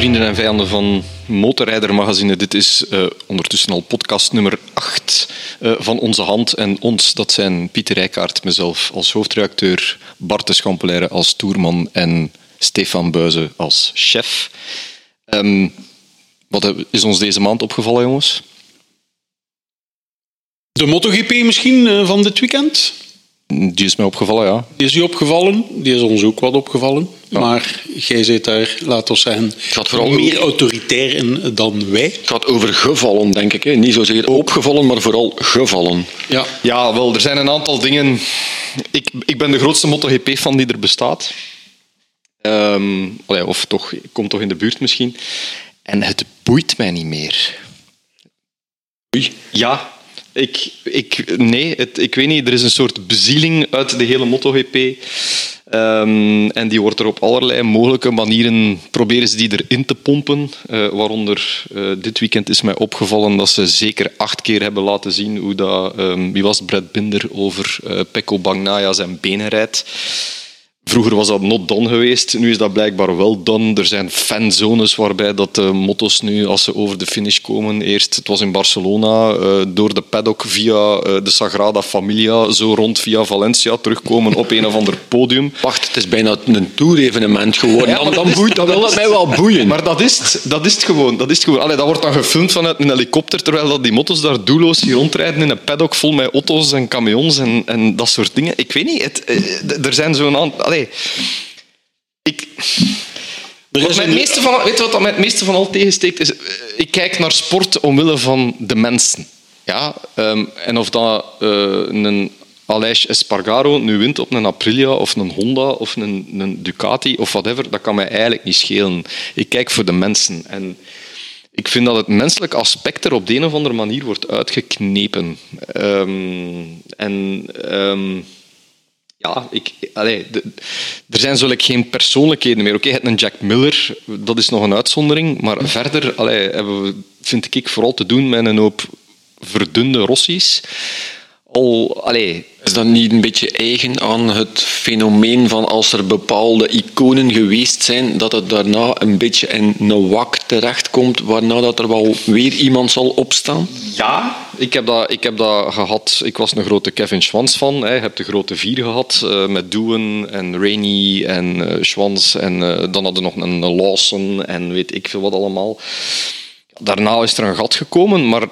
vrienden en vijanden van Motorrijder Magazine. Dit is uh, ondertussen al podcast nummer 8 uh, van Onze Hand. En ons, dat zijn Pieter Rijkaard, mezelf als hoofdredacteur, Bart de Schampelaire als toerman en Stefan Buizen als chef. Um, wat is ons deze maand opgevallen, jongens? De MotoGP misschien uh, van dit weekend? Die is mij opgevallen, ja. Die is u opgevallen? Die is ons ook wat opgevallen. Maar jij zit daar, laten we zeggen, het gaat vooral meer autoritair in dan wij. Het gaat over gevallen, denk ik. Hè. Niet zozeer opgevallen, maar vooral gevallen. Ja. ja, wel, er zijn een aantal dingen... Ik, ik ben de grootste MotoGP-fan die er bestaat. Um, of toch, ik kom toch in de buurt misschien. En het boeit mij niet meer. Oei. Ja, ik, ik, nee, het, ik weet niet. Er is een soort bezieling uit de hele MotoGP. Um, en die wordt er op allerlei mogelijke manieren proberen ze die erin te pompen. Uh, waaronder uh, dit weekend is mij opgevallen dat ze zeker acht keer hebben laten zien hoe dat, um, wie was Brad Binder over uh, Pecco Bagnaia zijn benen rijdt. Vroeger was dat not done geweest, nu is dat blijkbaar wel done. Er zijn fanzones waarbij dat de motto's nu, als ze over de finish komen, eerst, het was in Barcelona, uh, door de paddock via uh, de Sagrada Familia, zo rond via Valencia, terugkomen op een of ander podium. Wacht, het is bijna een tour-evenement geworden. Ja, dan, dan, boeit, dan wil dat mij wel boeien. Maar dat is het, dat is het gewoon. Dat, is het gewoon. Allee, dat wordt dan gefilmd vanuit een helikopter, terwijl dat die motto's daar doelloos hier rondrijden in een paddock vol met auto's en camions en, en dat soort dingen. Ik weet niet, het, eh, er zijn zo'n aantal ik... Wat mij het meeste van, weet je wat mij het meeste van al tegensteekt? Is, eh, ik kijk naar sport omwille van de mensen. Ja, um, en of dat uh, een Aleix Espargaro nu wint op een Aprilia of een Honda of een, een Ducati of whatever, dat kan mij eigenlijk niet schelen. Ik kijk voor de mensen. En ik vind dat het menselijk aspect er op de een of andere manier wordt uitgeknepen. Um, en... Um, ja, ik, allee, er zijn zulke geen persoonlijkheden meer. Oké, okay, een Jack Miller, dat is nog een uitzondering. Maar verder allee, hebben we, vind ik, vooral te doen met een hoop verdunde Rossies al, is dat niet een beetje eigen aan het fenomeen van als er bepaalde iconen geweest zijn, dat het daarna een beetje in een wak terechtkomt, waarna dat er wel weer iemand zal opstaan? Ja, ik heb dat, ik heb dat gehad. Ik was een grote Kevin Schwans van. Je hebt de grote vier gehad, uh, met Doen en Rainey en uh, Schwans. En uh, dan hadden we nog een Lawson en weet ik veel wat allemaal. Daarna is er een gat gekomen, maar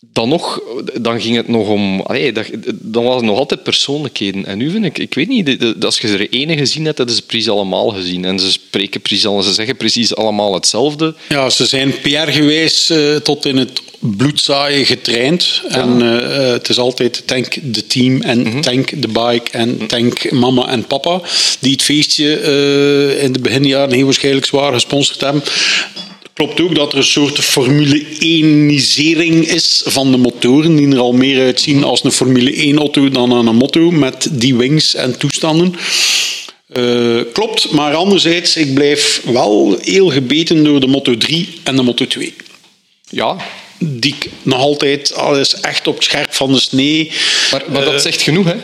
dan nog, dan ging het nog om... Allee, dan was het nog altijd persoonlijkheden. En nu vind ik, ik weet niet, als je er ene gezien hebt, hebben ze precies allemaal gezien. En ze spreken precies, ze zeggen precies allemaal hetzelfde. Ja, ze zijn PR geweest uh, tot in het bloedzaaien getraind. Ja. En uh, het is altijd tank de team en mm -hmm. tank de bike en mm tank mama en papa. Die het feestje uh, in de beginjaren heel waarschijnlijk zwaar gesponsord hebben klopt ook dat er een soort Formule 1-isering is van de motoren, die er al meer uitzien als een Formule 1-auto dan een motto met die wings en toestanden. Uh, klopt, maar anderzijds, ik blijf wel heel gebeten door de Moto 3 en de Moto 2. Ja. Die nog altijd alles echt op het scherp van de snee. Maar, maar dat uh, zegt genoeg, hè?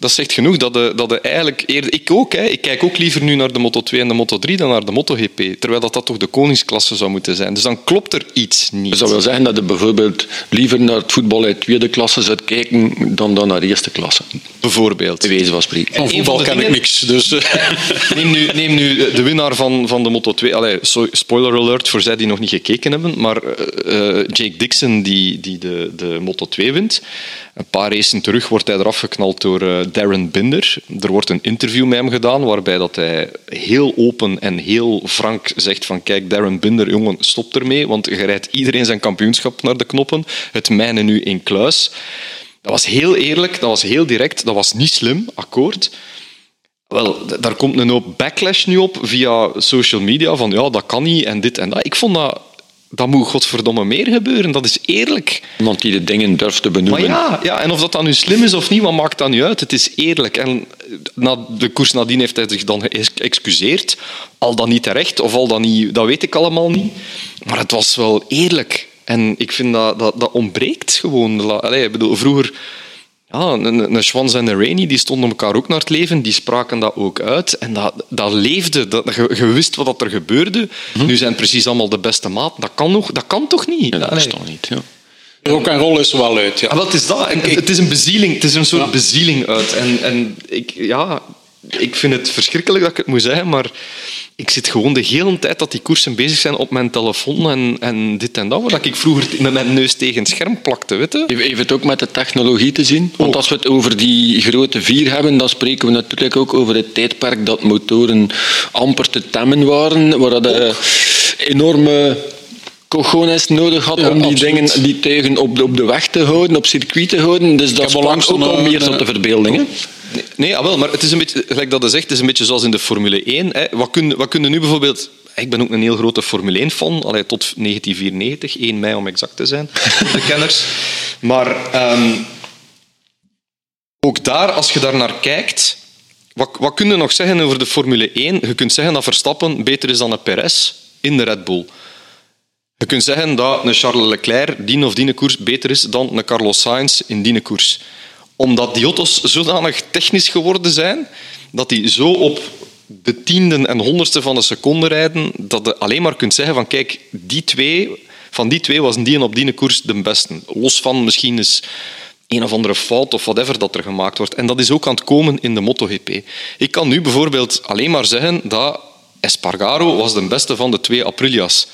Dat zegt genoeg. Dat de, dat de eigenlijk eerder, ik ook, hè, ik kijk ook liever nu naar de Moto 2 en de Moto 3 dan naar de MotoGP. Terwijl dat, dat toch de koningsklasse zou moeten zijn. Dus dan klopt er iets niet. Dat zou wel zeggen dat je bijvoorbeeld liever naar het voetbal uit tweede klasse zou kijken dan, dan naar eerste klasse. Bijvoorbeeld. Bij wijze van spreken. Van voetbal kan dingen, ik niks. Dus. neem, nu, neem nu de winnaar van, van de Moto 2. Allee, spoiler alert voor zij die nog niet gekeken hebben. Maar uh, Jake Dixon die, die de, de Moto 2 wint. Een paar racen terug wordt hij eraf geknald door uh, Darren Binder. Er wordt een interview met hem gedaan waarbij dat hij heel open en heel frank zegt van kijk Darren Binder, jongen, stop ermee, want je rijdt iedereen zijn kampioenschap naar de knoppen. Het mijne nu in kluis. Dat was heel eerlijk, dat was heel direct, dat was niet slim, akkoord. Wel, daar komt een hoop backlash nu op via social media van ja, dat kan niet en dit en dat. Ik vond dat dat moet godverdomme meer gebeuren. Dat is eerlijk. Iemand die de dingen durft te benoemen. Maar ja, ja, en of dat dan nu slim is of niet, wat maakt dat nu uit? Het is eerlijk. En na de koers nadien heeft hij zich dan geëxcuseerd. Al dan niet terecht, of al dan niet, dat weet ik allemaal niet. Maar het was wel eerlijk. En ik vind dat dat, dat ontbreekt gewoon. Allee, ik bedoel, vroeger ja, een, een Schwanz en een Rainy, die stonden elkaar ook naar het leven, die spraken dat ook uit. En dat, dat leefde, dat, je, je wist wat er gebeurde. Nu zijn precies allemaal de beste maat. Dat kan, nog, dat kan toch niet? Ja, dat Allee. bestaat niet. Ja. Rock en roll is er wel uit, ja. Ah, is dat. Het is een bezieling. Het is een soort Ja. bezieling uit. En, en ik, ja, ik vind het verschrikkelijk dat ik het moet zeggen, maar ik zit gewoon de hele tijd dat die koersen bezig zijn op mijn telefoon en, en dit en dat, wat ik vroeger met mijn neus tegen het scherm plakte, weet je? Heeft heeft het ook met de technologie te zien? Want als we het over die grote vier hebben, dan spreken we natuurlijk ook over het tijdperk dat motoren amper te temmen waren, waar de enorme cojones nodig had Ja, om die absoluut. dingen, die tuigen op de, op de weg te houden, op circuit te houden. Dus dat onlangs ook al meer eh, tot de verbeelding. hè? Nee, nee ah, wel, maar het is een beetje, gelijk dat je zegt, het is een beetje zoals in de Formule 1. Hè. Wat, kun, wat nu bijvoorbeeld... Ik ben ook een heel grote Formule 1-fan, allee, tot 1994, 1 mei om exact te zijn, voor de kenners. Maar ehm, ook daar, als je daar naar kijkt, wat, wat kun je nog zeggen over de Formule 1? Je kunt zeggen dat Verstappen beter is dan een Perez in de Red Bull. Je kunt zeggen dat een Charles Leclerc die of die koers beter is dan een Carlos Sainz in die koers. Omdat die auto's zodanig technisch geworden zijn, dat die zo op de tienden en honderdste van een seconde rijden, dat je alleen maar kunt zeggen van kijk, die twee, van die twee was die en op die koers de beste. Los van misschien eens een of andere fout of whatever dat er gemaakt wordt. En dat is ook aan het komen in de MotoGP. Ik kan nu bijvoorbeeld alleen maar zeggen dat Espargaro was de beste van de twee Aprilia's.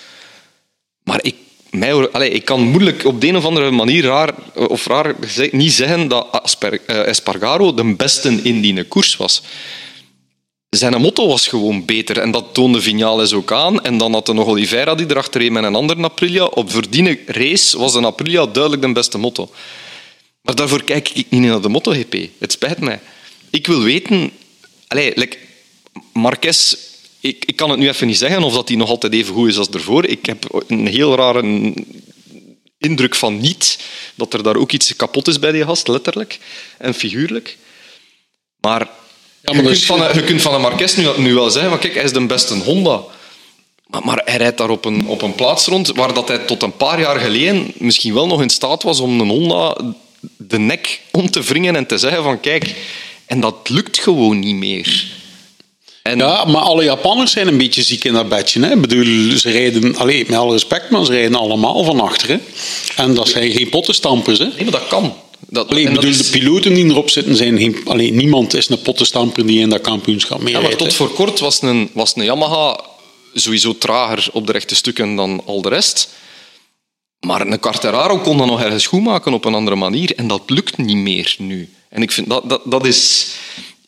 Maar ik, mij, ik kan moeilijk op de een of andere manier raar, of raar niet zeggen dat Asper, eh, Espargaro de beste in die koers was. Zijn motto was gewoon beter en dat toonde Vignales ook aan. En dan had er nog Oliveira die erachter reed met een andere Aprilia. Op die race was een Aprilia duidelijk de beste motto. Maar daarvoor kijk ik niet naar de MotoGP. Het spijt mij. Ik wil weten... Allee, like, Marquez... Ik, ik kan het nu even niet zeggen of dat hij nog altijd even goed is als ervoor. Ik heb een heel rare indruk van niet. Dat er daar ook iets kapot is bij die gast, letterlijk en figuurlijk. Maar, maar je, kunt is- van, een- je kunt van een Marquez nu, nu wel zeggen van kijk, hij is de beste Honda. Maar, maar hij rijdt daar op een, op een plaats rond waar dat hij tot een paar jaar geleden misschien wel nog in staat was om een Honda de nek om te wringen en te zeggen van kijk, en dat lukt gewoon niet meer. En Ja, maar alle Japanners zijn een beetje ziek in dat bedje. Hè? Ik bedoel, ze rijden, allee, met alle respect, maar ze rijden allemaal van achter. Hè? En dat zijn geen pottenstampers. Hè? nee, maar dat kan. Dat, Allee, ik bedoel, is- de piloten die erop zitten zijn geen... Allee, niemand is een pottenstamper die in dat kampioenschap mee Ja, maar tot voor kort was een, was een Yamaha sowieso trager op de rechte stukken dan al de rest. Maar een Quartararo kon dan nog ergens goed maken op een andere manier. En dat lukt niet meer nu. En ik vind dat, dat, dat is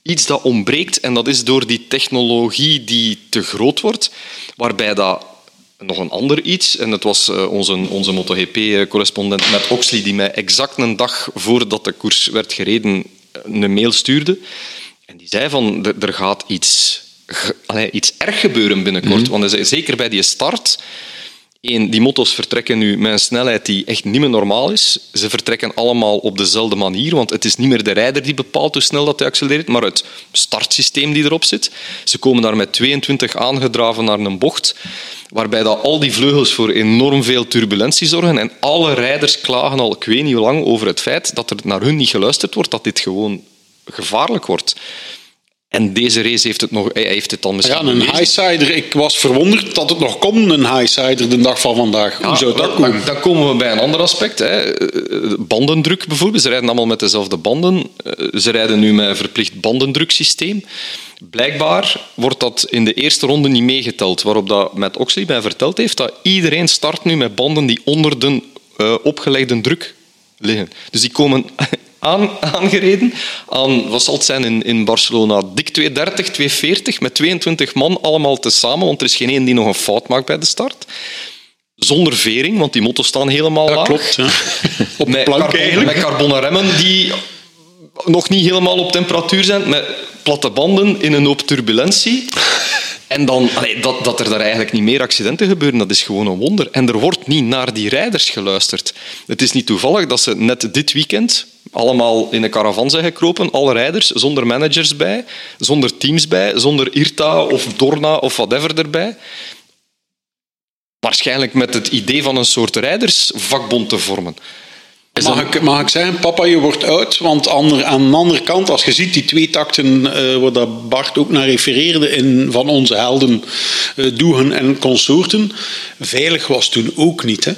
iets dat ontbreekt. En dat is door die technologie die te groot wordt. Waarbij dat nog een ander iets. En het was eh, onze, onze MotoGP-correspondent Matt Oxley die mij exact een dag voordat de koers werd gereden eh, een mail stuurde. En die zei van, er gaat iets, iets erg gebeuren binnenkort. Want hij zei, zeker bij die start... Eén, die motto's vertrekken nu met een snelheid die echt niet meer normaal is. Ze vertrekken allemaal op dezelfde manier, want het is niet meer de rijder die bepaalt hoe snel dat hij accelereert, maar het startsysteem die erop zit. Ze komen daar met 22 aangedraven naar een bocht, waarbij dat al die vleugels voor enorm veel turbulentie zorgen. En alle rijders klagen al, ik weet niet hoe lang, over het feit dat er naar hun niet geluisterd wordt, dat dit gewoon gevaarlijk wordt. En deze race heeft het, nog, hij heeft het dan misschien Ja, een highsider. Ik was verwonderd dat het nog kon, een highsider, de dag van vandaag. Hoe zou dat komen? Dan, dan komen we bij een ander aspect. Hè. Eh, Bandendruk bijvoorbeeld. Ze rijden allemaal met dezelfde banden. Eh, Ze rijden nu met een verplicht bandendruksysteem. Blijkbaar wordt dat in de eerste ronde niet meegeteld. Waarop dat met Oxley mij verteld heeft dat iedereen start nu met banden die onder de eh, opgelegde druk liggen. Dus die komen aan, aangereden aan, wat zal het zijn in, in Barcelona, dik 230, 240, met 22 man allemaal tezamen, want er is geen één die nog een fout maakt bij de start. Zonder vering, want die motto's staan helemaal Dat laag. klopt. Ja. Op Met, plank carbon, eigenlijk. met carbonen remmen die nog niet helemaal op temperatuur zijn, met platte banden in een hoop turbulentie. En dan, allee, dat, dat er daar eigenlijk niet meer accidenten gebeuren, dat is gewoon een wonder. En er wordt niet naar die rijders geluisterd. Het is niet toevallig dat ze net dit weekend allemaal in een caravan zijn gekropen, alle rijders, zonder managers bij, zonder teams bij, zonder IRTA of Dorna of whatever erbij. Waarschijnlijk met het idee van een soort rijdersvakbond te vormen. Mag ik, mag ik zeggen, papa, je wordt oud. Want ander, aan de andere kant, als je ziet die twee takten uh, waar dat Bart ook naar refereerde in, van onze helden uh, Doegen en consorten, veilig was toen ook niet. Hè?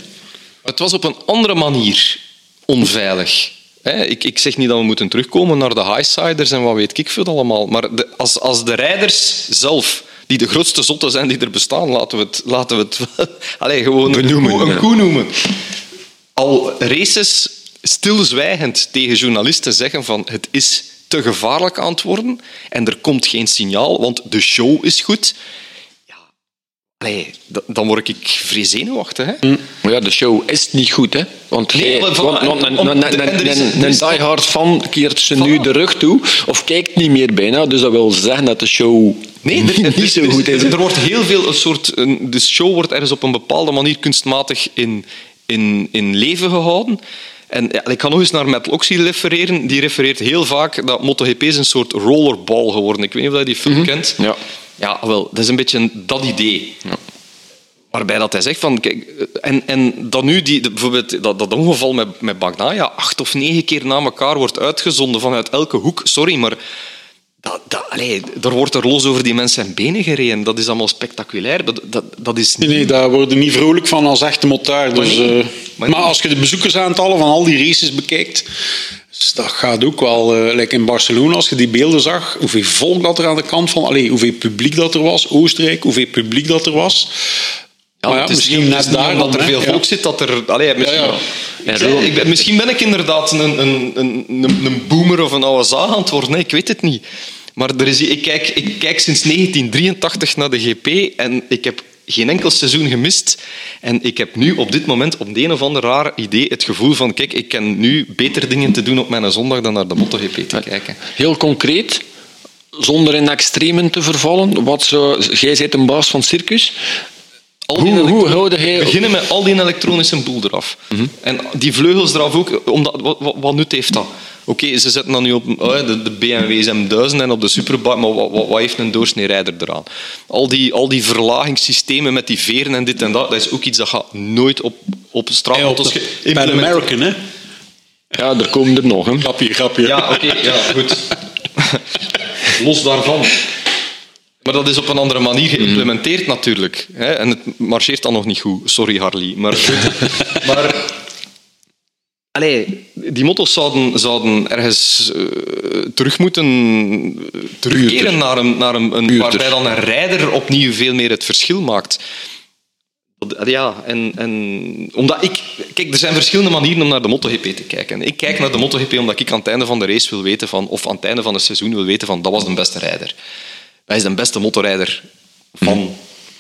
Het was op een andere manier onveilig. Ik, ik, zeg niet dat we moeten terugkomen naar de highsiders en wat weet ik veel allemaal. Maar de, als, als de rijders zelf die de grootste zotten zijn die er bestaan, laten we het, laten we het allez, gewoon Benoemen, een, koe, ja. een koe noemen. Al races stilzwijgend tegen journalisten zeggen van het is te gevaarlijk aan het worden en er komt geen signaal, want de show is goed. Allee, dan word ik vrij zenuwachtig. Hè? Maar ja, de show is niet goed, hè? Want, een, diehard fan keert ze nu de rug toe of kijkt niet meer bijna. Dus dat wil zeggen dat de show Nee, er, niet er- zo goed is. Er, er wordt heel veel een soort. Een, de show wordt ergens op een bepaalde manier kunstmatig in, in, in leven gehouden. En ja, ik ga nog eens naar Matt Oxy refereren. Die refereert heel vaak dat MotoGP is een soort rollerball geworden. Ik weet niet of je die film kent. Ja. Ja, wel, dat is een beetje dat idee. Ja. Waarbij dat hij zegt van... Kijk, en, en dat nu, die, bijvoorbeeld dat, dat ongeval met, met Bagnaia, acht of negen keer na elkaar wordt uitgezonden vanuit elke hoek. Sorry, maar... Dat, dat, allee, er wordt er los over die mensen en benen gereden. Dat is allemaal spectaculair. Dat, dat, dat is niet... Nee, daar worden niet vrolijk van als echte motaar. Dus, Maar nee. eh, Maar maar, nee. als je de bezoekersaantallen van al die races bekijkt, dus dat gaat ook wel, like in Barcelona, als je die beelden zag, hoeveel volk dat er aan de kant van, allee, hoeveel publiek dat er was, Oostenrijk, hoeveel publiek dat er was. Ja, Maar ja, het is misschien niet, net het is niet daarom, omdat er veel Ja. volk zit dat er... Allee, misschien, Ja. Ik ben- misschien ben ik inderdaad een, een, een, een, boomer of een oude zaag aan het worden. Nee, ik weet het niet. Maar er is, ik, kijk, ik kijk sinds 1983 naar de GP en ik heb geen enkel seizoen gemist. En ik heb nu op dit moment op de een of ander raar idee het gevoel van kijk, ik ken nu beter dingen te doen op mijn zondag dan naar de MotoGP te kijken. Heel concreet, zonder in extremen te vervallen. Wat zou, jij bent een baas van het circus. Al die Hoe, hoe elektro- houden hij... beginnen met al die elektronische boel eraf. En die vleugels eraf ook, omdat, wat, wat, wat nut heeft dat? Oké, ze zetten dan nu op oh, de, de BMW's M1000 en op de Superbike, maar wat, wat, wat heeft een doorsneerijder eraan? Al die, al die verlagingssystemen met die veren en dit en dat, dat is ook iets dat gaat nooit op, op Hey, op Pan American, hè? Ja, er komen er nog. Hè. Grapje, grapje. Ja, oké, ja, goed. Los daarvan. Maar dat is op een andere manier geïmplementeerd natuurlijk. Hè? En het marcheert dan nog niet goed. Sorry Harley. Maar, maar allee, die motto's zouden, zouden ergens eh, terug moeten eh, terugkeren naar een, naar een, een waarbij dan een rijder opnieuw veel meer het verschil maakt. Dat- Ja, en, en omdat ik... Kijk, er zijn verschillende manieren om naar de MotoGP te kijken. Ik kijk naar de MotoGP omdat ik aan het einde van de race wil weten van... Of aan het einde van het seizoen wil weten van... Dat was de beste rijder. Dat is de beste motorrijder van...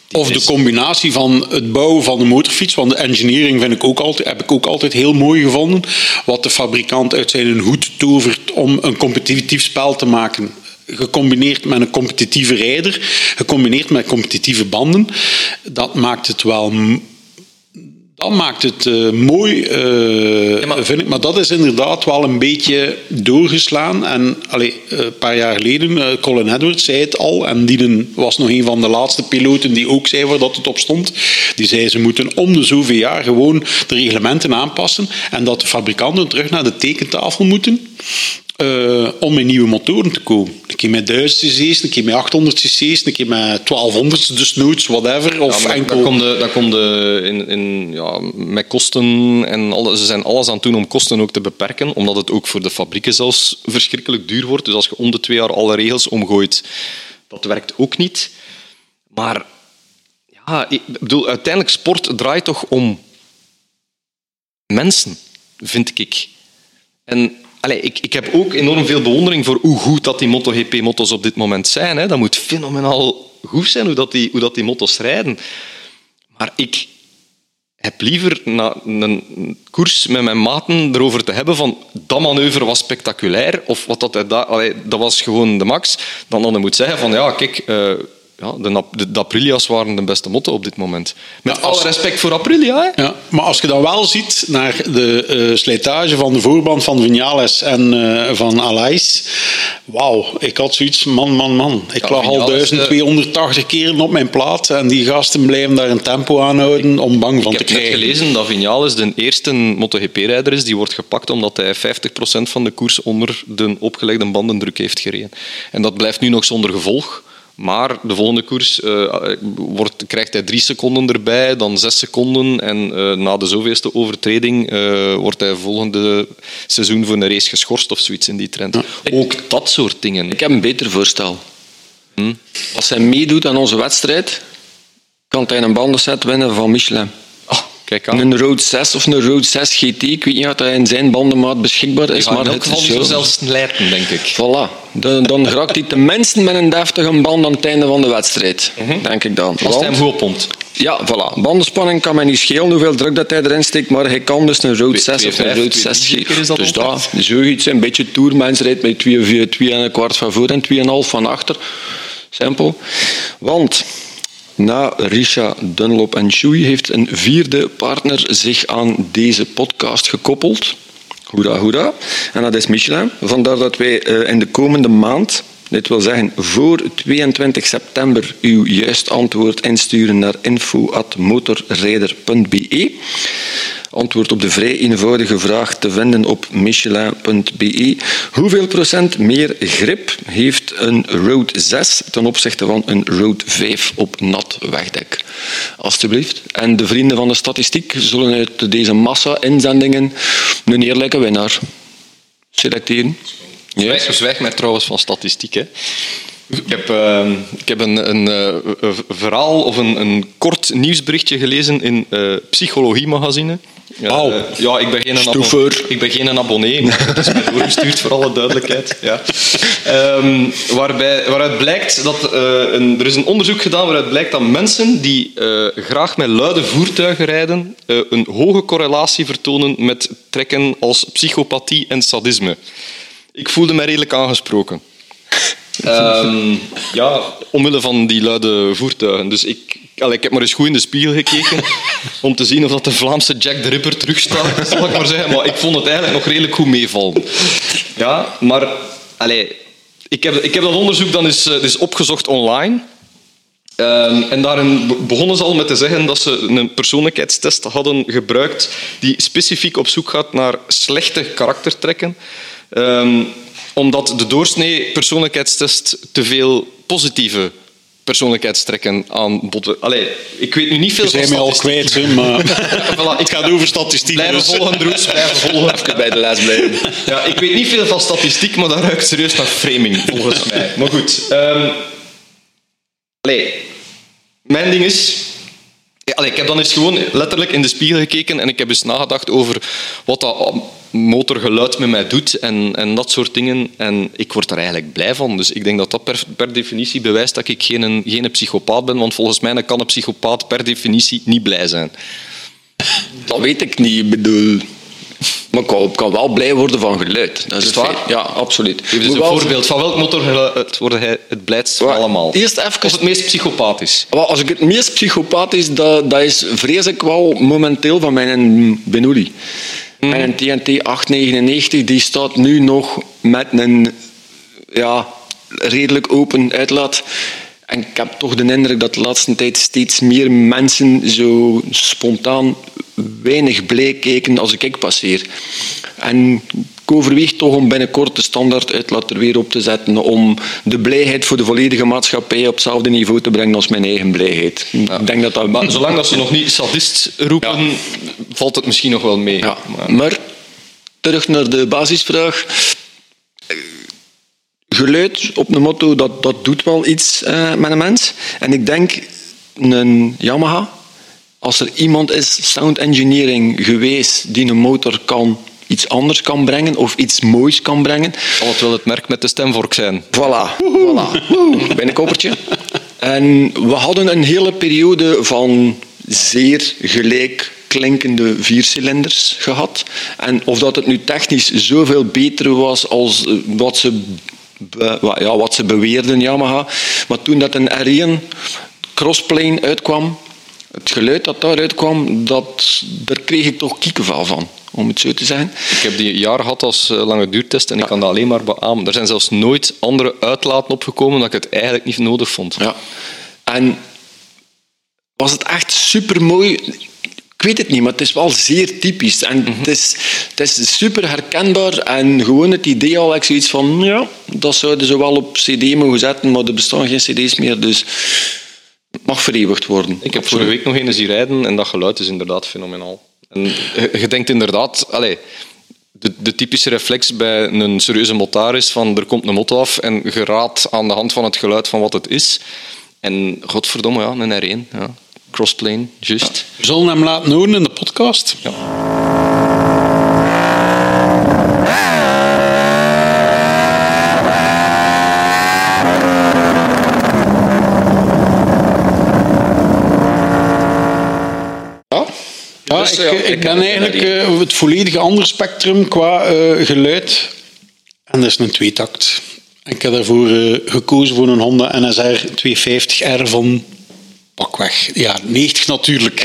die Of de combinatie van het bouwen van de motorfiets, want de engineering vind ik ook altijd, heb ik ook altijd heel mooi gevonden. Wat de fabrikant uit zijn hoed tovert om een competitief spel te maken. Gecombineerd met een competitieve rijder, gecombineerd met competitieve banden. Dat maakt het wel dat maakt het eh, mooi, eh, maar- vind ik. Maar dat is inderdaad wel een beetje doorgeslaan. En allee, eh, een paar jaar geleden, Colin Edwards zei het al. En die was nog een van de laatste piloten die ook zei waar dat het op stond. Die zei ze moeten om de zoveel jaar gewoon de reglementen aanpassen. En dat de fabrikanten terug naar de tekentafel moeten. om met nieuwe motoren te komen. Een keer met 1000 cc's, een keer met 800 cc's, een keer met 1200 dus noods, whatever. Of Ja, enkel... dat komt de, dat komt de in, in, ja, met kosten en ze zijn alles aan het doen om kosten ook te beperken, omdat het ook voor de fabrieken zelfs verschrikkelijk duur wordt. Dus als je om de twee jaar alle regels omgooit, dat werkt ook niet. Maar ja, ik bedoel, uiteindelijk sport draait toch om mensen, vind ik. En allee, ik, ik heb ook enorm veel bewondering voor hoe goed dat die MotoGP-motto's op dit moment zijn. Hè. Dat moet fenomenaal goed zijn hoe, dat die, hoe dat die motto's rijden. Maar ik heb liever na een koers met mijn maten erover te hebben van dat manoeuvre was spectaculair of wat dat, dat, allee, dat was gewoon de max, dan dan moet zeggen van ja, kijk, eh, ja, de, de, de Aprilia's waren de beste motto op dit moment. Met Ja, als- alle respect voor Aprilia. Hè. Ja, maar als je dan wel ziet naar de eh, slijtage van de voorband van Vinales en eh, van Alais, Wauw, ik had zoiets, man, man, man. Ik Ja, lag al Vinales, 1280 keren op mijn plaat en die gasten blijven daar een tempo aanhouden om bang van Ik te heb net krijgen. gelezen dat Vinales de eerste MotoGP-rijder is die wordt gepakt omdat hij 50% van de koers onder de opgelegde bandendruk heeft gereden. En dat blijft nu nog zonder gevolg. Maar de volgende koers eh, wordt, krijgt hij drie seconden erbij, dan zes seconden. En eh, na de zoveelste overtreding eh, wordt hij volgende seizoen voor een race geschorst of zoiets in die trend. Ook dat soort dingen. Ik heb een beter voorstel. Als hij meedoet aan onze wedstrijd, kan hij een bandenset winnen van Michelin. Kijk aan. Een Road 6 of een Road 6 GT, ik weet niet of dat in zijn bandenmaat beschikbaar is, Maar maar in elk geval is zelfs leiden, denk ik. Voilà. Dan, dan raakt hij tenminste met een deftige band aan het einde van de wedstrijd. Denk ik dan. Mhm. Als hij hem goed pompt. ja, voilà. Bandenspanning kan mij niet schelen hoeveel druk dat hij erin steekt, maar hij kan dus een Road 6 of een 2,5, Road 2,3 6 zeker is dat Dus dat, zoiets, een beetje tourmens rijdt met 2, 4, 2 en een kwart van voor en 2,5 van achter. Simpel. Want na Risha, Dunlop en Chewy heeft een vierde partner zich aan deze podcast gekoppeld. Hoera, hoera. En dat is Michelin. Vandaar dat wij eh, in de komende maand, dit wil zeggen voor 22 september, uw juist antwoord insturen naar info.motorrijder.be. Antwoord op de vrij eenvoudige vraag te vinden op michelin.be. Hoeveel procent meer grip heeft een Road 6 ten opzichte van een Road 5 op nat wegdek? Alsjeblieft. En de vrienden van de statistiek zullen uit deze massa-inzendingen een eerlijke winnaar selecteren. Zwijg, zwijg mij trouwens van statistiek. Hè. Ik heb, eh, ik heb een, een, eh, een verhaal of een, een kort nieuwsberichtje gelezen in eh Psychologie Magazine. Ja, eh, ja, ik ben geen abonnee. Ik ben geen abonnee, maar het is mij doorgestuurd voor alle duidelijkheid. Ja. Ehm, waarbij, waaruit blijkt dat een, er is een onderzoek gedaan waaruit blijkt dat mensen die graag met luide voertuigen rijden een hoge correlatie vertonen met trekken als psychopathie en sadisme. Ik voelde mij redelijk aangesproken. Ehm, ja, omwille van die luide voertuigen. Dus ik, allee, ik heb maar eens goed in de spiegel gekeken om te zien of dat de Vlaamse Jack the Ripper terugstaat, zal ik maar zeggen. Maar ik vond het eigenlijk nog redelijk goed meevallen. Ja, maar allee, ik, heb, ik heb dat onderzoek dan eens, eens opgezocht online. Ehm, en daarin be- begonnen ze al met te zeggen dat ze een persoonlijkheidstest hadden gebruikt die specifiek op zoek gaat naar slechte karaktertrekken. Ehm, omdat de doorsnee persoonlijkheidstest te veel positieve persoonlijkheidstrekken aanbod. Allee, ik weet nu niet veel van zijn mij al statistiek. kwijt, hè, maar Voilà, ik het gaat over statistiek. Blijven dus. volgen, Droes, blijven volgen. Even bij de les blijven. Ja, ik weet niet veel van statistiek, maar dat ruikt serieus naar framing, volgens mij. Maar goed. ehm allee, mijn ding is... Allee, ik heb dan eens gewoon letterlijk in de spiegel gekeken en ik heb eens nagedacht over wat dat motorgeluid met mij doet en, en dat soort dingen. En ik word er eigenlijk blij van. Dus ik denk dat dat per, per definitie bewijst dat ik geen, geen psychopaat ben, want volgens mij kan een psychopaat per definitie niet blij zijn. Dat weet ik niet. Ik bedoel... Maar ik kan, wel blij worden van geluid. Dat is, waar? Ja, absoluut. Geef een voorbeeld. Van welk motorgeluid word jij het blijdst van allemaal? Eerst even- Of het meest psychopathisch? Als ik het meest psychopaat is, dat, dat is vrees ik wel momenteel van mijn Benelli. Mijn TNT 899 die staat nu nog met een ja, redelijk open uitlaat. En ik heb toch de indruk dat de laatste tijd steeds meer mensen zo spontaan weinig blij kijken als ik passeer. En ik overweeg toch om binnenkort de standaard uitlaat er weer op te zetten om de blijheid voor de volledige maatschappij op hetzelfde niveau te brengen als mijn eigen blijheid. Ik denk dat dat... Maar zolang dat ze nog niet sadist roepen, valt het misschien nog wel mee. Ja, Maar- maar terug naar de basisvraag. Geluid op een motto, dat, dat doet wel iets eh, met een mens. En ik denk, een Yamaha, als er iemand is, sound engineering geweest, die een motor kan, iets anders kan brengen of iets moois kan brengen, Zal het wel het merk met de stemvork zijn? Voilà, voilà. Binnenkoppertje. En we hadden een hele periode van zeer gelijk klinkende viercilinders gehad. En of dat het nu technisch zoveel beter was als eh, wat ze, be- ja, wat ze beweerden, Yamaha. Maar toen dat een R1 crossplane uitkwam, het geluid dat daaruit kwam, dat, daar kreeg ik toch kiekenvel van. Om het zo te zeggen. Ik heb die jaar gehad als eh, lange duurtest en ik kan dat alleen maar beamen. Er zijn zelfs nooit andere uitlaten opgekomen dat ik het eigenlijk niet nodig vond. Ja. En was het echt super mooi? Ik weet het niet, maar het is wel zeer typisch. En het, is, het is super herkenbaar. En gewoon het idee al, ik zoiets van, ja, dat zouden ze wel op CD mogen zetten, maar er bestaan geen CD's meer, dus het mag vereeuwigd worden. Ik heb vorige week nog eens zien rijden en dat geluid is inderdaad fenomenaal. En je, denkt inderdaad, allez, de, de typische reflex bij een serieuze motar is van er komt een motto af en je raadt aan de hand van het geluid van wat het is. En godverdomme, ja, een R1. Ja. Crossplane, juist. We zullen hem laten horen in de podcast. Ja. Ja, Dus, ik, ja, ik ik ben heb- eigenlijk eh, het volledige andere spectrum qua eh, geluid. En dat is een tweetakt. Ik heb daarvoor eh, gekozen voor een Honda NSR 250R van pakweg. Ja, 90 natuurlijk.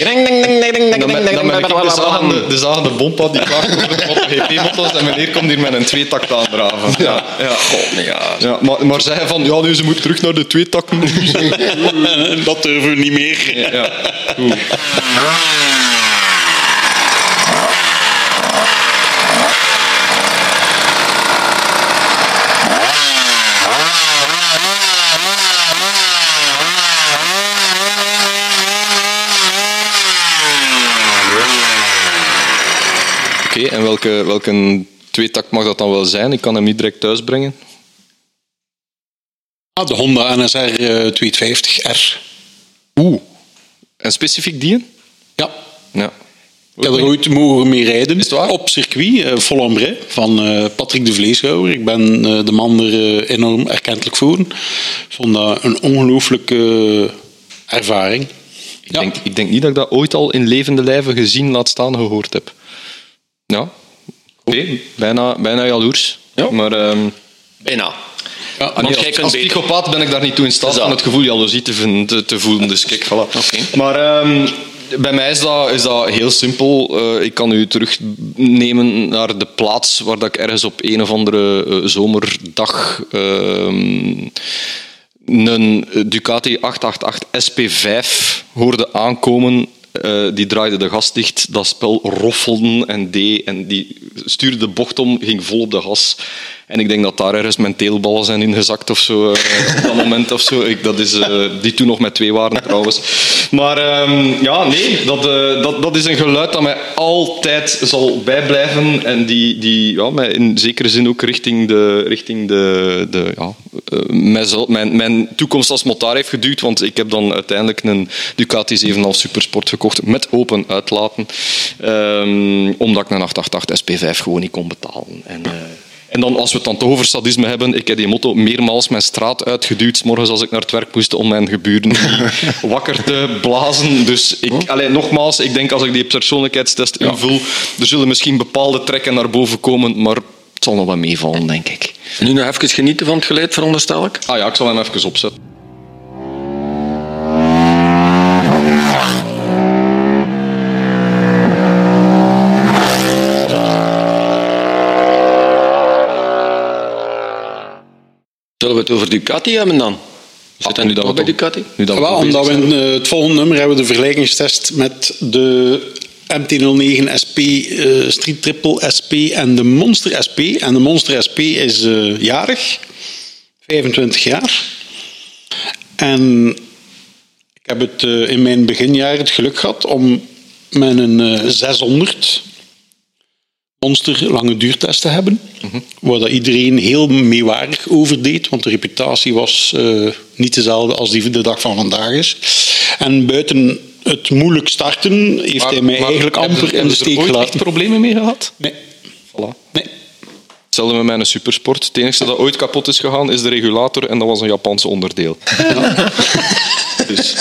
Dan ben, ik de zagende, de zagende bompa die klaagt over de MotoGP-motto's en meneer komt hier met een tweetakt aandraven. Ja, ja. God, nee, ja. Ja, maar, maar zeggen van, ja, nu ze moet terug naar de tweetakten. dat durven we niet meer. Ja. En welke, welke tweetakt mag dat dan wel zijn? Ik kan hem niet direct thuis brengen. Ah, de Honda NSR eh, 250R. Oeh. En specifiek die? Ja, Ja. ik heb er ooit mogen mee rijden. het waar? Op circuit, eh Vollambray, van eh, Patrick de Vleeshouwer. Ik ben eh, de man er eh, enorm erkentelijk voor. Ik vond dat een ongelooflijke ervaring. Ik, denk, ik denk niet dat ik dat ooit al in levende lijven gezien, laat staan, gehoord heb. Ja. Oké, bijna, bijna jaloers. Ja. Maar ehm, Bijna. Ja, Want nee, jij als, kunt als beter. psychopaat ben ik daar niet toe in staat om het gevoel jaloezie te, vinden- te, te voelen. Dus kijk, voilà. Oké. Maar ehm, bij mij is dat, is dat heel simpel. Eh, ik kan u terugnemen naar de plaats waar dat ik ergens op een of andere eh, zomerdag ehm, een Ducati 888 SP5 hoorde aankomen. Eh, die draaide de gas dicht, dat spel roffelde en deed. En die stuurde de bocht om, ging vol op de gas. En ik denk dat daar ergens mijn teelballen zijn ingezakt of zo. eh, op dat moment of zo. Ik, dat is, eh, die toen nog met twee waren trouwens. Maar ehm, ja, nee, dat, eh, dat, dat is een geluid dat mij altijd zal bijblijven. En die, die ja, mij in zekere zin ook richting de, richting de, de ja, mijn, mijn toekomst als motar heeft geduwd. Want ik heb dan uiteindelijk een Ducati 7,5 Supersport gekocht met open uitlaten. Ehm, omdat ik een 888 SP5 gewoon niet kon betalen. En, en dan, als we het dan toch over sadisme hebben, ik heb die motto meermaals mijn straat uitgeduwd, 's morgens als ik naar het werk moest, om mijn geburen wakker te blazen. Dus ik, allee, nogmaals, ik denk als ik die persoonlijkheidstest invul, er zullen misschien bepaalde trekken naar boven komen, maar het zal nog wel meevallen, denk ik. En nu nog even genieten van het geluid, veronderstel ik. Ah ja, ik zal hem even opzetten. Zullen we het over Ducati hebben dan? Zit dat nu dat bij Ducati? Nu dat we Wel, toch omdat we in eh, het volgende nummer hebben we de vergelijkingstest met de MT-09 SP, eh, Street Triple SP en de Monster SP. En de Monster SP is eh, jarig, 25 jaar. En ik heb het eh, in mijn beginjaren het geluk gehad om met een eh, 600 monster lange duurtest te hebben. Waar dat iedereen heel meewarig over deed, want de reputatie was eh, niet dezelfde als die de dag van vandaag is. En buiten het moeilijk starten heeft Maar- hij mij eigenlijk amper in de steek ooit echt gelaten. problemen mee gehad? Nee, Voilà. nee. Hetzelfde met mijn supersport. Het enige dat ooit kapot is gegaan is de regulator en dat was een Japans onderdeel. dus,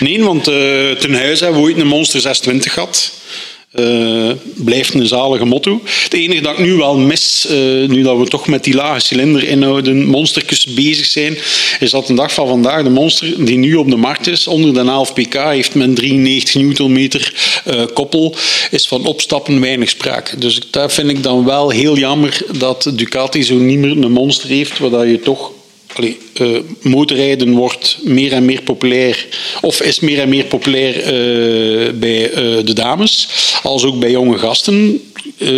Nee, want eh ten huize hebben we ooit een Monster 620 gehad. Uh, blijft een zalige motto. Het enige dat ik nu wel mis, uh, nu dat we toch met die lage cilinderinhouden monstertjes bezig zijn, is dat de dag van vandaag de monster die nu op de markt is, onder de 11 pk, heeft men 93 newtonmeter uh, koppel, is van opstappen weinig sprake. Dus daar vind ik dan wel heel jammer dat Ducati zo niet meer een monster heeft, waar je toch uh, motorrijden wordt meer en meer populair, of is meer en meer populair uh, bij uh, de dames, als ook bij jonge gasten.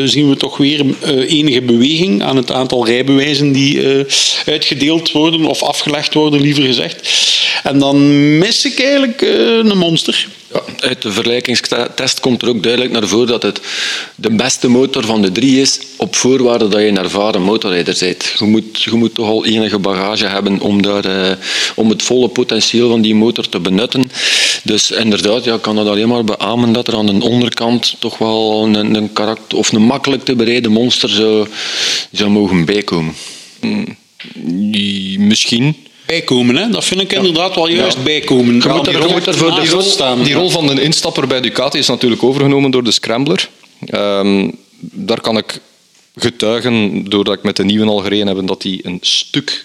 zien we toch weer enige beweging aan het aantal rijbewijzen die uitgedeeld worden, of afgelegd worden, liever gezegd. En dan mis ik eigenlijk een monster. Ja, uit de vergelijkingstest komt er ook duidelijk naar voren dat het de beste motor van de drie is, op voorwaarde dat je een ervaren motorrijder bent. Je moet, je moet toch al enige bagage hebben om, daar, eh, om het volle potentieel van die motor te benutten. Dus inderdaad, ja, ik kan dat alleen maar beamen dat er aan de onderkant toch wel een, een karakter, of een makkelijk te bereiden monster zou, zou mogen bijkomen. Hmm. Misschien bijkomen. Hè? Dat vind ik inderdaad wel juist bijkomen. Je moet er, die, rol, voor die, rol, staan. Die rol van de instapper bij Ducati is natuurlijk overgenomen door de Scrambler. Um, daar kan ik getuigen, doordat ik met de nieuwe al gereden heb, dat die een stuk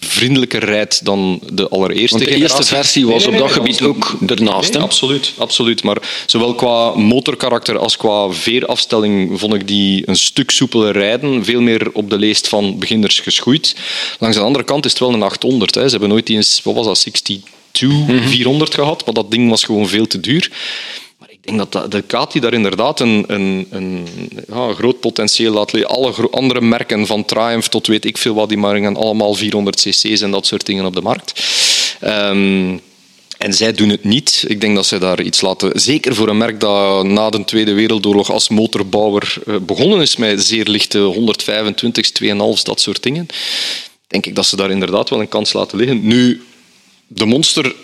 vriendelijker rijdt dan de allereerste Want de eerste versie was op dat gebied ook ernaast. absoluut, absoluut. Maar zowel qua motorkarakter als qua veerafstelling vond ik die een stuk soepeler rijden. Veel meer op de leest van beginners geschoeid. Langs de andere kant is het wel een 800. Hè. Ze hebben nooit eens, wat was dat, 62 400 gehad, maar dat ding was gewoon veel te duur ik denk dat de Kati daar inderdaad een, een, een ja, groot potentieel laat Alle andere merken, van Triumph tot weet ik veel wat, die brengen allemaal 400 cc's en dat soort dingen op de markt. Ehm, en zij doen het niet. Ik denk dat zij daar iets laten. Zeker voor een merk dat na de Tweede Wereldoorlog als motorbouwer eh, begonnen is met zeer lichte 125, 2,5, dat soort dingen. Denk ik dat ze daar inderdaad wel een kans laten liggen. Nu, de Monster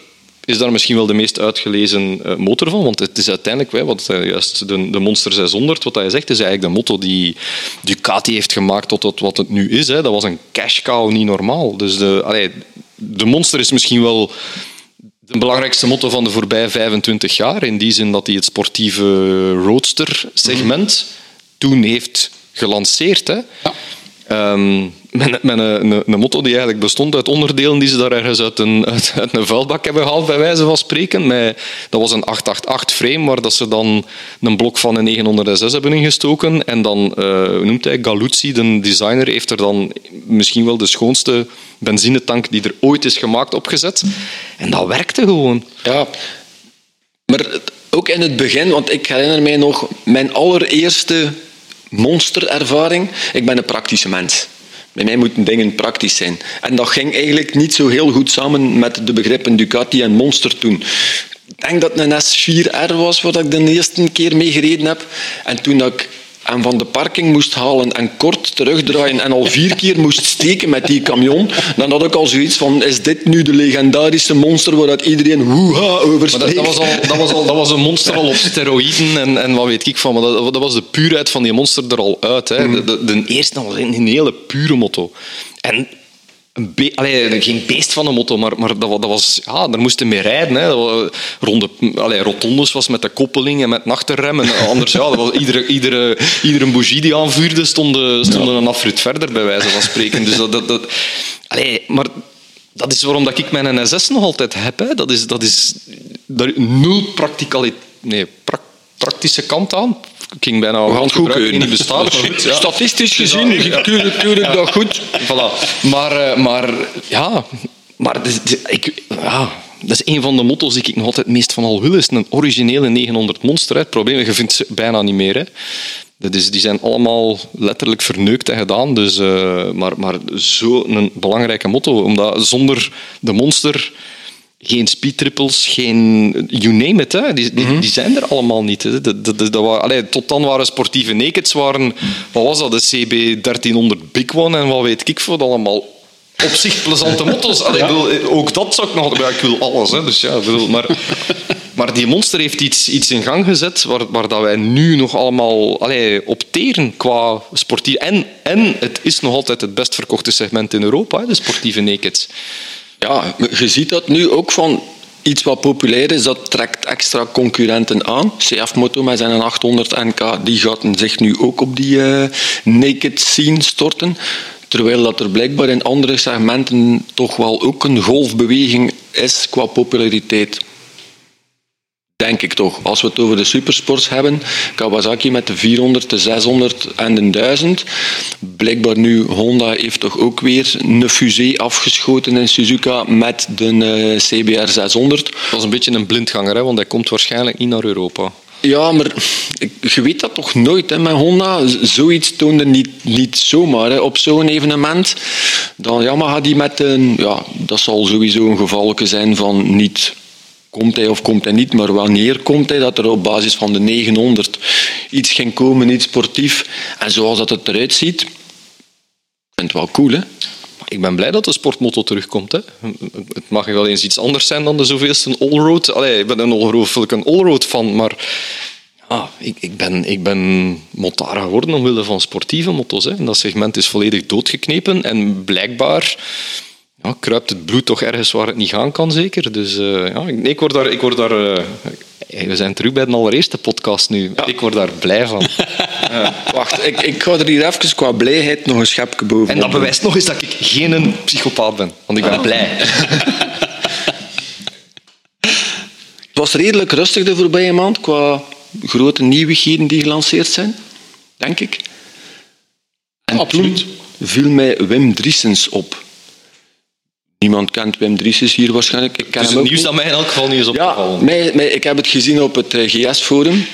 is daar misschien wel de meest uitgelezen eh, motor van. Want het is uiteindelijk, wat, eh, juist de, de Monster 600, wat hij zegt, is eigenlijk de motto die Ducati heeft gemaakt tot wat het nu is. Hè. Dat was een cash cow, niet normaal. Dus de, allee, de Monster is misschien wel de belangrijkste motto van de voorbije 25 jaar. In die zin dat hij het sportieve roadster-segment toen heeft gelanceerd. Hè. Ja. Ehm, met, met een, een, een, motto die eigenlijk bestond uit onderdelen die ze daar ergens uit een, uit, een vuilbak hebben gehaald, bij wijze van spreken. Dat was een 888 frame, waar dat ze dan een blok van een 906 hebben ingestoken. En dan, uh, noemt hij, Galuzzi, de designer, heeft er dan misschien wel de schoonste benzinetank die er ooit is gemaakt opgezet. En dat werkte gewoon. Ja, maar ook in het begin, want ik herinner mij nog mijn allereerste monsterervaring. Ik ben een praktische mens. Bij mij moeten dingen praktisch zijn. En dat ging eigenlijk niet zo heel goed samen met de begrippen Ducati en Monster toen. Ik denk dat het een S4R was, waar ik de eerste keer mee gereden heb. En toen dat ik en van de parking moest halen en kort terugdraaien en al vier keer moest steken met die camion, dan had ik al zoiets van, is dit nu de legendarische monster waaruit iedereen hoeha over spreekt? Dat, dat, was al, dat, was al, dat was een monster al op steroïden en, en wat weet ik van, maar dat, dat was de puurheid van die monster er al uit. Hè. Mm. De, de, eerste was een hele pure motto. En een be allee, geen beest van een motto, maar, maar dat, dat, was, ja, daar moesten mee rijden. Hè. Ronde, allee, rotondes was met de koppeling en met nachterrem. En anders, ja, dat was iedere, iedere, iedere bougie die aanvuurde, stond, stond een afrit verder, bij wijze van spreken. Dus dat, dat, dat, allee, maar dat is waarom dat ik mijn NSS nog altijd heb. Hè. Dat is, dat is daar nul practicaliteit... Nee, pra praktische kant aan ging bijna goedkeuren. niet bestaan. Ja. Statistisch gezien ja, keur, ik dat goed. Voilà. Maar, uh, maar ja, maar ik, ja, dat is een van de motto's die ik nog altijd meest van al wil. Is een originele 900 monster. Het probleem je vindt ze bijna niet meer. Hè. Dat is, die zijn allemaal letterlijk verneukt en gedaan. Dus, uh, maar maar zo'n belangrijke motto. Omdat zonder de monster geen speedtripples, geen... You name it, hè. Die, die, mhm. die zijn er allemaal niet. Hè. Dat, dat, dat, dat allee, tot dan waren sportieve nakeds, waren... Wat was dat? De CB 1300 Big One en wat weet ik voor allemaal op zich plezante motto's. Allee, ja. wil, ook dat zou ik nog... Ja, ik wil alles, hè. Dus ja, maar... Maar die monster heeft iets, iets in gang gezet waar, waar dat wij nu nog allemaal allee, opteren qua sportief. En, en het is nog altijd het best verkochte segment in Europa, de sportieve nakeds ja, je ziet dat nu ook van iets wat populair is, dat trekt extra concurrenten aan. CF Moto met zijn 800 NK, die gaat zich nu ook op die uh, naked scene storten. Terwijl dat er blijkbaar in andere segmenten toch wel ook een golfbeweging is qua populariteit. Denk ik toch. Als we het over de supersports hebben, Kawasaki met de 400, de 600 en de 1000. Blijkbaar nu, Honda heeft toch ook weer een fusée afgeschoten in Suzuka met de uh, CBR 600. Dat was een beetje een blindganger, hè, want hij komt waarschijnlijk niet naar Europa. Ja, maar je weet dat toch nooit hè, met Honda. Zoiets toonde niet, niet zomaar hè, op zo'n evenement. Dan gaat die met een... Ja, dat zal sowieso een gevalke zijn van niet komt hij of komt hij niet, maar wanneer komt hij, dat er op basis van de 900 iets ging komen, iets sportief. En zoals dat het eruit ziet, ik vind het wel cool, hè? Ik ben blij dat de sportmotto terugkomt. Hè. Het mag wel eens iets anders zijn dan de zoveelste allroad. Allee, ik ben een allroad, een allroad fan, maar ja, ik, ik, ben, ik ben motara geworden omwille van sportieve motto's. Hè. En dat segment is volledig doodgeknepen en blijkbaar ja, kruipt het bloed toch ergens waar het niet gaan kan, zeker. Dus uh, ja, ik, ik, word daar... Ik word daar uh, we zijn terug bij de allereerste podcast nu. Ja. Ik word daar blij van. uh, wacht, ik, ik ga er hier even qua blijheid nog een schepje boven. En dat bewijst nog eens dat ik geen psychopaat ben. Want ik ben ah. blij. het was redelijk rustig de voorbije maand qua grote nieuwigheden die gelanceerd zijn. Denk ik. En Absoluut. viel mij Wim Driessens op. Niemand kent Wim Drieses hier waarschijnlijk. Ik ken dus het nieuws dat mij in elk geval niet is opgevallen. Ja, mij, mij, ik heb het gezien op het eh, GS-forum.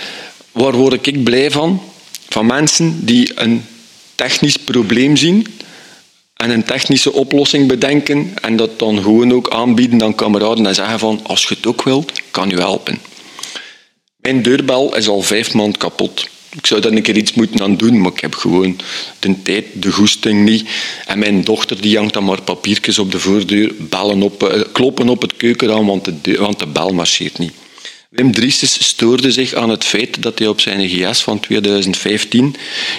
Waar word ik blij van? Van mensen die een technisch probleem zien en een technische oplossing bedenken en dat dan gewoon ook aanbieden aan kameraden en zeggen van als je het ook wilt, kan je helpen. Mijn deurbel is al vijf maand kapot ik zou daar een keer iets moeten aan doen, maar ik heb gewoon de tijd, de goesting niet. En mijn dochter die hangt dan maar papiertjes op de voordeur, bellen op, eh, kloppen op het keukenraam, want de, want de bel marcheert niet. Wim Driestes stoorde zich aan het feit dat hij op zijn GS van 2015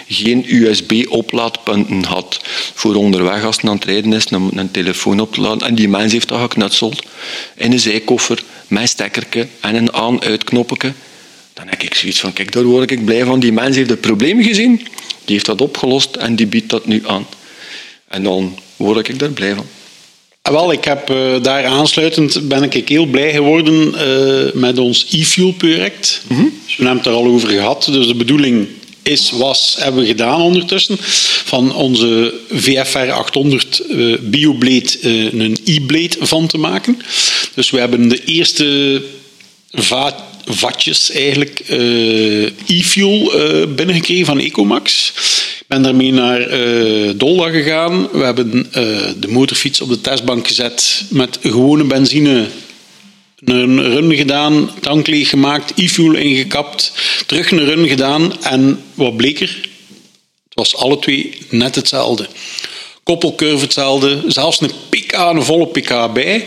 geen USB-oplaadpunten had voor onderweg als hij aan het rijden is om een telefoon op te laden. En die mens heeft dat geknutseld in een zijkoffer met een stekkerke en een aan-uitknopje. Dan heb ik zoiets van, kijk, daar word ik blij van. Die mens heeft het probleem gezien, die heeft dat opgelost en die biedt dat nu aan. En dan word ik daar blij van. Ah, wel, ik heb uh, daar aansluitend ben ik heel blij geworden uh, met ons e-fuel-project. Mm -hmm. dus we hebben het er al over gehad. Dus de bedoeling is, was, hebben we gedaan ondertussen, van onze VFR 800 uh, BioBlade een e-blade van te maken. Dus we hebben de eerste vaat vatjes eigenlijk uh, e-fuel uh, binnengekregen van Ecomax. Ik ben daarmee naar uh, Dolda gegaan. We hebben de motorfiets op de testbank gezet met gewone benzine. Een run gedaan, tank leeg gemaakt, e-fuel ingekapt, terug een run gedaan en wat bleek er? Het was alle twee net hetzelfde koppelcurve hetzelfde, zelfs een pk, een volle pk bij.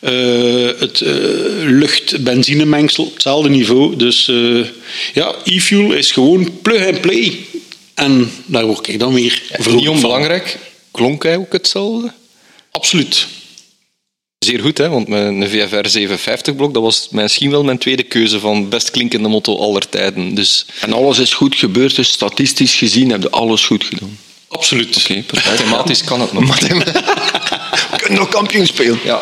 Uh, het uh, lucht-benzinemengsel, hetzelfde niveau. Dus uh, ja, e-fuel is gewoon plug and play. En daar word ik dan weer ja, Niet onbelangrijk, klonk hij ook hetzelfde? Absoluut. Zeer goed, hè? want mijn VFR 750 blok, dat was misschien wel mijn tweede keuze van best klinkende motto aller tijden. Dus... En alles is goed gebeurd, dus statistisch gezien heb je alles goed gedaan. Absoluut. Oké, okay, Mathematisch kan het nog. We kunnen nog kampioen spelen. Ja.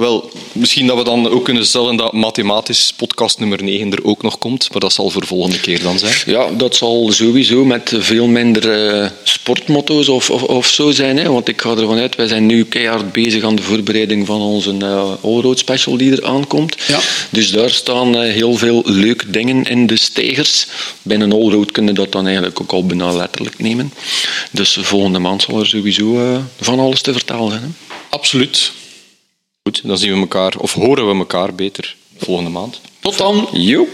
Wel, misschien dat we dan ook kunnen stellen dat mathematisch podcast nummer 9 er ook nog komt, maar dat zal voor volgende keer dan zijn. Ja, dat zal sowieso met veel minder uh, sportmotto's of, of, of, zo zijn. Hè? Want ik ga ervan uit, wij zijn nu keihard bezig aan de voorbereiding van onze uh, Allroad Special die er aankomt. Ja. Dus daar staan uh, heel veel leuke dingen in de stijgers. Bij een Allroad kunnen dat dan eigenlijk ook al bijna letterlijk nemen. Dus volgende maand zal er sowieso van alles te vertellen zijn. Hè? Absoluut. Goed, dan zien we elkaar, of horen we elkaar beter volgende maand. Tot dan. Joep.